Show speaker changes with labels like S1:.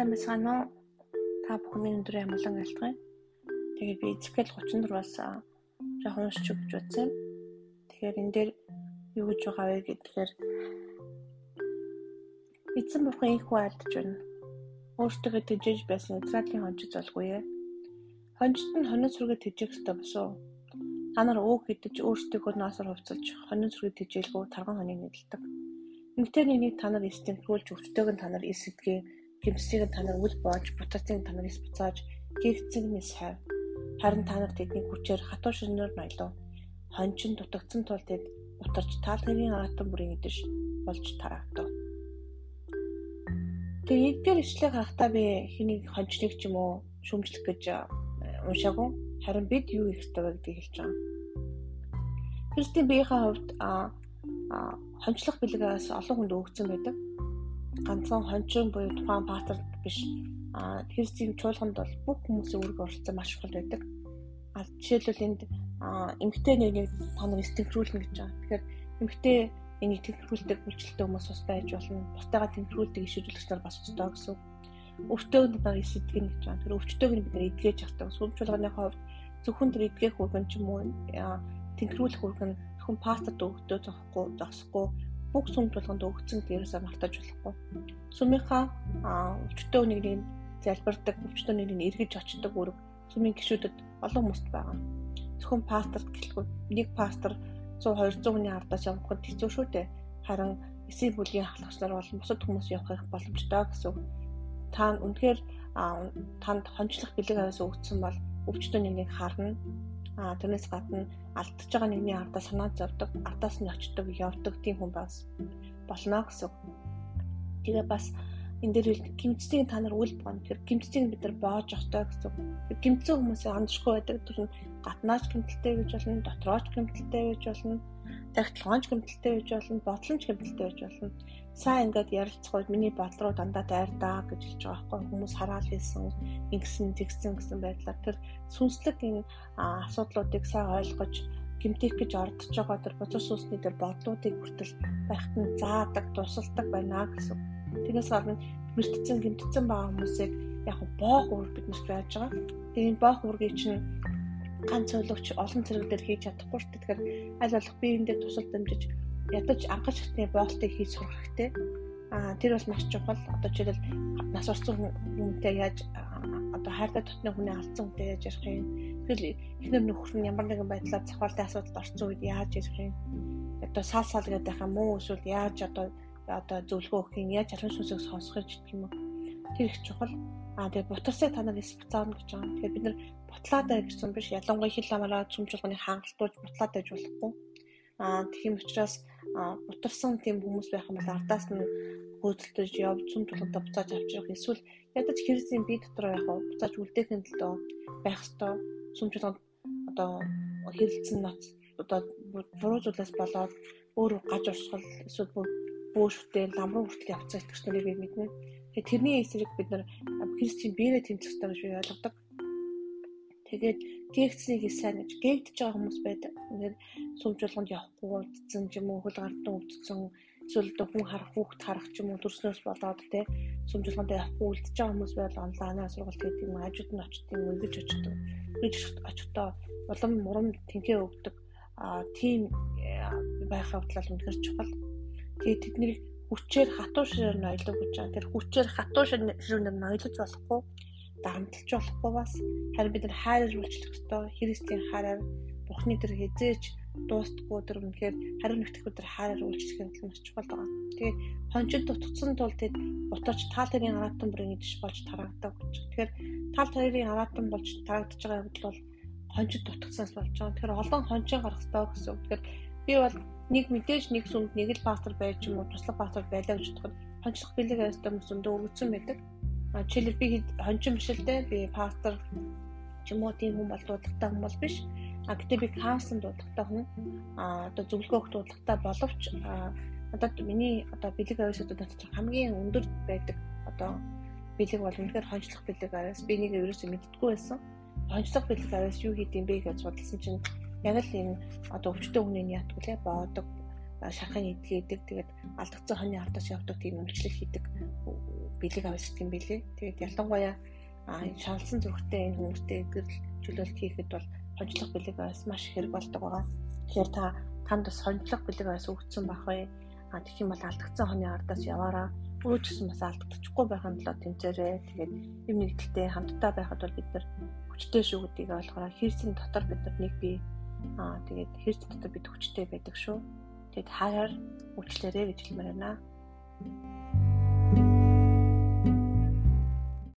S1: сайн байцгаана уу? Та бүхний өндрийн амгалан айлтгая. Тэгээд би эцэгэл 34-аас жоохон уншиж өгч бодсон. Тэгэхээр энэ дээр юу гэж байгаа вэ гэхээр эцэн бурхан их хуваалдж байна. Өөртөө тэжээж байсан Израилийн хонжид золгүй ээ. Хонжид нь хоног сүргээ тэжээх ёстой босоо. Та нар өөг хідэж өөрсдөө наасаар хувцалж хоног сүргээ тэжээлгүй тарган хоног нэдэлдэг. Эмэгтэйний нэг та нар эсдэгрүүлж өвчтөйг нь та нар эсэдгээ гимсийг та нар үл боож бутацыг та нар эс буцааж гихцэг нь сайв. Харин та нар тэдний хүчээр хатуу шинээр ноёлоо. Хончин дутагдсан тул тэд утарч таал хэрийн аратан бүрийн идэж болж тараагдав. Тэгээ эдгээр ишлэг харахтаа би хэнийг хончныг ч юм уу шүмжлэх гэж уншаагүй. Харин бид юу ёстой вэ гэдгийг хэлж байгаа. Христийн биеийнхээ хувьд хончлох бэлгээс олон хүнд өгсөн байдаг. Ганцхан хончин буюу тухайн пастор биш а Христийн чуулганд бол бүх хүмүүсийн үүрэг оролцсон маш чухал байдаг. А жишээлбэл энд эмгтэй нэг та нар сэтгэрүүлнэ гэж байгаа. Тэгэхээр эмгтэй энийг тэнхрүүлдэг үйлчлэлтэй хүмүүс ус байж болно. Бусдаагаа тэнхрүүлдэг ишүүлэгч нар бас устдаа гэсэн. Өвчтөөг нар эсэтгэн гэж байгаа. Тэр өвчтөөг нь бид нар эдгэж явах. Сүм чуулганы хувьд зөвхөн тэр эдгэх үргэн ч юм уу тэнхрүүлэх үргэн зөвхөн пастад өгдөө зохгүй зогсохгүй бүх сүм тулганд өгцөн дээрээсээ мартаж болохгүй. Сүмийнхаа өвчтөө нэг нэг залбирдаг, өвчтөө нэг нэг эргэж очдог үүрэг сүмийн гишүүдэд олон хүмүүст байгаа. Зөвхөн пасторт гэлгүй нэг пастор 100 200 хүний ардаас явахад хэцүү шүү дээ. Харин эсийн бүлгийн ахлагч нар болон бусад хүмүүс явах боломжтой гэсэн. Та үнэхээр танд хончлох бэлэг аваас өгсөн бол өвчтөө нэг нэг харна А тэрнээс гадна алдчихж байгаа нэгний ардаа санаа зовдөг, ардаас нь очдог, явдаг тийм хүн бас болно гэсэн. Тэгээ бас энэ дээр гимцтийг та нар үл богоно. Тэр гимцтийг бид нар боож өгтэй гэсэн. Гимцэн хүмүүсээ амжихгүй байдаг тэр нь гаднаач гимтэлтэй гэж болно, дотрооч гимтэлтэй гэж болно, тахилгаанч гимтэлтэй гэж болно, бодломж гимтэлтэй гэж болно сайн ингээд ярилцахгүй миний бодол руу дандаа дайрдаа гэж хэлж байгаа байхгүй хүмүүс хараал хэлсэн ингэсэн тэгсэн гэсэн байдлаар тэр сүнслэг энэ асуудлуудыг сайн ойлгож гимтэх гэж ордож байгаа тэр бузар сүнсний тэр бодлуудыг хүртэл байхад нь заадаг тусалдаг байна гэсэн. Тэгээс гадна мэрэгцэн гимтсэн байгаа хүмүүсийг яг боох үүрэг бид нарт байж байгаа. Тэгээд энэ боох үүргийг чинь ганц цоловч олон зэрэг дээр хийж чадахгүй шүү дээ. Тэгэхээр аль болох би энэ дээр тусал дамжиж ядаж анхаж хатны боолтыг хийж сурах хэрэгтэй. Аа тэр бол маш чухал. Одоо жишээлбэл нас орсон хүнтэй яаж одоо хайртай дотны хүний алдсан хүнтэй яаж ярих юм. Тэгэл эхнэр нөхөр нь ямар нэгэн байдлаар цохолтой асуудалд орсон үед яаж ярих юм. Одоо сал сал гэдэг юм уу эсвэл яаж одоо одоо зөвлөгөө өгөх юм, яаж чармын сүнсийг сонсох гэж гэх юм уу. Тэр их чухал. Аа тэгээ бутарсыг та нар эс буцаана гэж байгаа. Тэгэхээр бид нар бутлаатай гэсэн биш ялангуяа хил амаараа цөмжлгоны хангалтуулж бутлаатай гэж болохгүй. Аа тийм учраас утарсан тийм хүмүүс байх юм бол ардаас нь хөөцөлдөж явж цум тулгадаа буцааж авчрах эсвэл ядаж хэрэгцээ бие дотор яг буцааж үлдээхин төлөө байх ёстой сүмжлэг одоо хэрэгцэн ноц одоо буруу зүйлээс болоод өөр гаж урсгал эсвэл бөөштэй лам руу хүртэл явцсан итгэж нарыг би мэднэ. Тэгээ тэрний эсрэг бид нар христийн биеэ тэмцэх ёстой гэж ойлгодог. Тэгээд гээгцнийг сайн гэж гээгдэж байгаа хүмүүс байдаг. Ингээд сүмжуулганд явахгүй удцсан ч юм уу хөл гардан өвдсөн эсвэл хүн харах хүүхд харах ч юм уу төрснөөс болоод те сүмжуулганд явахгүй үлдчихэж байгаа хүмүүс байл онлайнаар сургалт хийдэг юм хажууд нь очдөг юм гэж очдөг. Гэж очихдоо улам мурам тэнхээ өгдөг а тийм байх явдал үнэхэр чухал. Тэгээд тэднийг хүчээр хатуу ширээр ноёлог гэж байгаа. Тэр хүчээр хатуу ширээр ноёлож болохгүй дарамтлж болохгүй бас харин бид нар хайраар үйлчлэх ёстой. Христийн хайраар Бурхны тэр хизээч дуустдаггүй тэр үнэхээр хариу нэгтгэх өдөр хайраар үйлчлэх юм маш чухал байгаа. Тэгээд хончид дутгдсан тул тэд бутаач таал тэрийн аратан бүрийн идэж болж тараагдаг гэж. Тэгэхээр таал тэрийн аратан болж тарагдж байгаа явдал бол хончид дутгдсанаас болж байгаа. Тэгэхээр олон хончоо гарах ёстой гэсэн. Тэгэхээр би бол нэг мэдээж нэг сүмд нэг л пастор байж юм уу туслах пастор байлаа гэж бодоход хончлох бэлэг аристаа хүмүүс өндөө өгсөн байдаг. Жишээлбэл би хончин биш л дээ. Би пастор ч юм уу тийм хүн бол дуудлагатай хүн бол биш. А гэтээ би каунслинг дуудлагатай хүн. А одоо зөвлөгөө өгөх дуудлагатай боловч одоо миний одоо бэлэг авьяасууд дотор хамгийн өндөр байдаг одоо бэлэг бол үнэхээр хончлох бэлэг авьяас би нэг ерөөсөө мэддэггүй байсан. Хончлох бэлэг авьяас юу хийдэм бэ гэж судалсан чинь яг л энэ одоо өвчтөн хүний ятгүй лээ боодог шархын эдгээ идэг тэгээд алдагдсан хоны ардаас явдаг тийм үйлчлэл хийдэг бэлэг авсдаг юм билээ. Тэгээд ялангуяа шаналсан зүрхтэй энэ хүмүүстэй гэрэл чөлөөлт хийхэд бол хонжлох бэлэг авс маш хэрэг болдог байгаа. Тэгэхээр та танд бас хонжлох бэлэг авс өгсөн байх вэ? А тэгэх юм бол алдагдсан хоны ардаас яваараа өөч гэсэн бас алдчихгүй байхын тулд тэмцээрээ тэгээд юм нэгдэлтэй хамтдаа байхад бол бид нар хүчтэй шүү гэдгийг ойлгохоор хэрсийн дотор бид нар нэг бие аа тэгээд хэрс дотор бид хүчтэй байдаг шүү. Тэгэд хаяар үчлээрэ гэж хэлмээр байна.